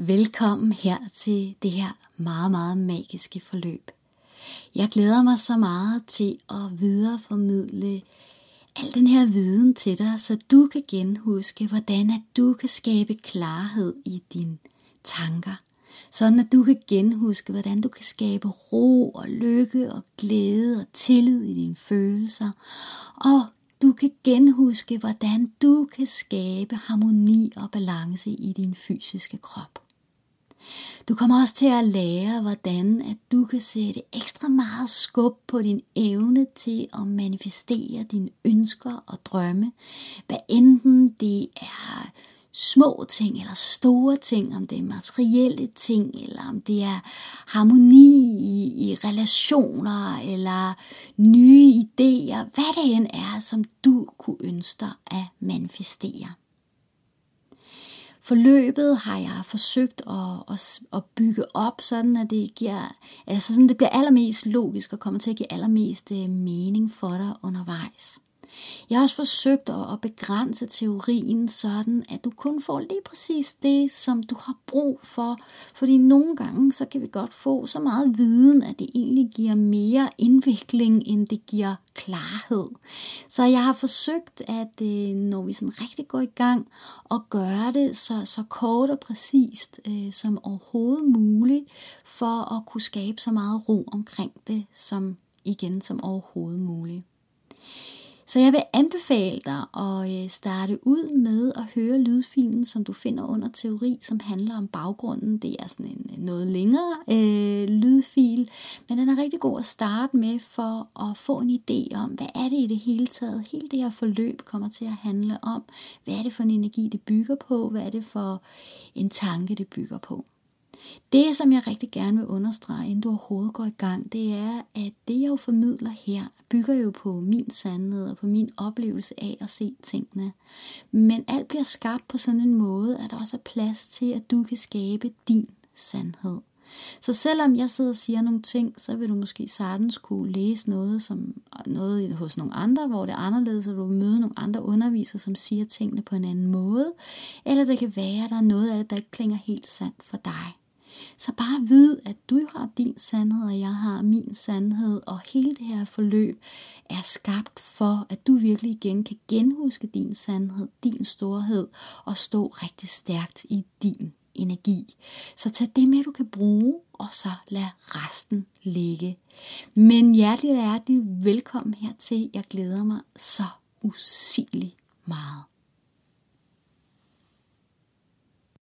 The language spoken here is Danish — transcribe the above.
Velkommen her til det her meget, meget magiske forløb. Jeg glæder mig så meget til at videreformidle al den her viden til dig, så du kan genhuske, hvordan at du kan skabe klarhed i dine tanker. Sådan at du kan genhuske, hvordan du kan skabe ro og lykke og glæde og tillid i dine følelser. Og du kan genhuske, hvordan du kan skabe harmoni og balance i din fysiske krop. Du kommer også til at lære, hvordan at du kan sætte ekstra meget skub på din evne til at manifestere dine ønsker og drømme, hvad enten det er små ting eller store ting, om det er materielle ting, eller om det er harmoni i, i relationer, eller nye idéer, hvad det end er, som du kunne ønske dig at manifestere. Forløbet har jeg forsøgt at, at, at bygge op, sådan at det giver, altså sådan det bliver allermest logisk og kommer til at give allermest øh, mening for dig undervejs. Jeg har også forsøgt at begrænse teorien sådan, at du kun får lige præcis det, som du har brug for. Fordi nogle gange, så kan vi godt få så meget viden, at det egentlig giver mere indvikling, end det giver klarhed. Så jeg har forsøgt, at øh, når vi sådan rigtig går i gang, at gøre det så, så kort og præcist øh, som overhovedet muligt, for at kunne skabe så meget ro omkring det, som igen som overhovedet muligt. Så jeg vil anbefale dig at øh, starte ud med at høre lydfilen, som du finder under teori, som handler om baggrunden. Det er sådan en øh, noget længere øh, lydfil, men den er rigtig god at starte med for at få en idé om, hvad er det i det hele taget, hele det her forløb kommer til at handle om. Hvad er det for en energi, det bygger på? Hvad er det for en tanke, det bygger på? Det, som jeg rigtig gerne vil understrege, inden du overhovedet går i gang, det er, at det, jeg jo formidler her, bygger jo på min sandhed og på min oplevelse af at se tingene. Men alt bliver skabt på sådan en måde, at der også er plads til, at du kan skabe din sandhed. Så selvom jeg sidder og siger nogle ting, så vil du måske sagtens kunne læse noget, som, noget hos nogle andre, hvor det er anderledes, og du vil møde nogle andre undervisere, som siger tingene på en anden måde. Eller det kan være, at der er noget af det, der ikke klinger helt sandt for dig. Så bare vid, at du har din sandhed, og jeg har min sandhed, og hele det her forløb er skabt for, at du virkelig igen kan genhuske din sandhed, din storhed, og stå rigtig stærkt i din energi. Så tag det med, du kan bruge, og så lad resten ligge. Men hjertelig er det velkommen hertil. Jeg glæder mig så usigeligt meget.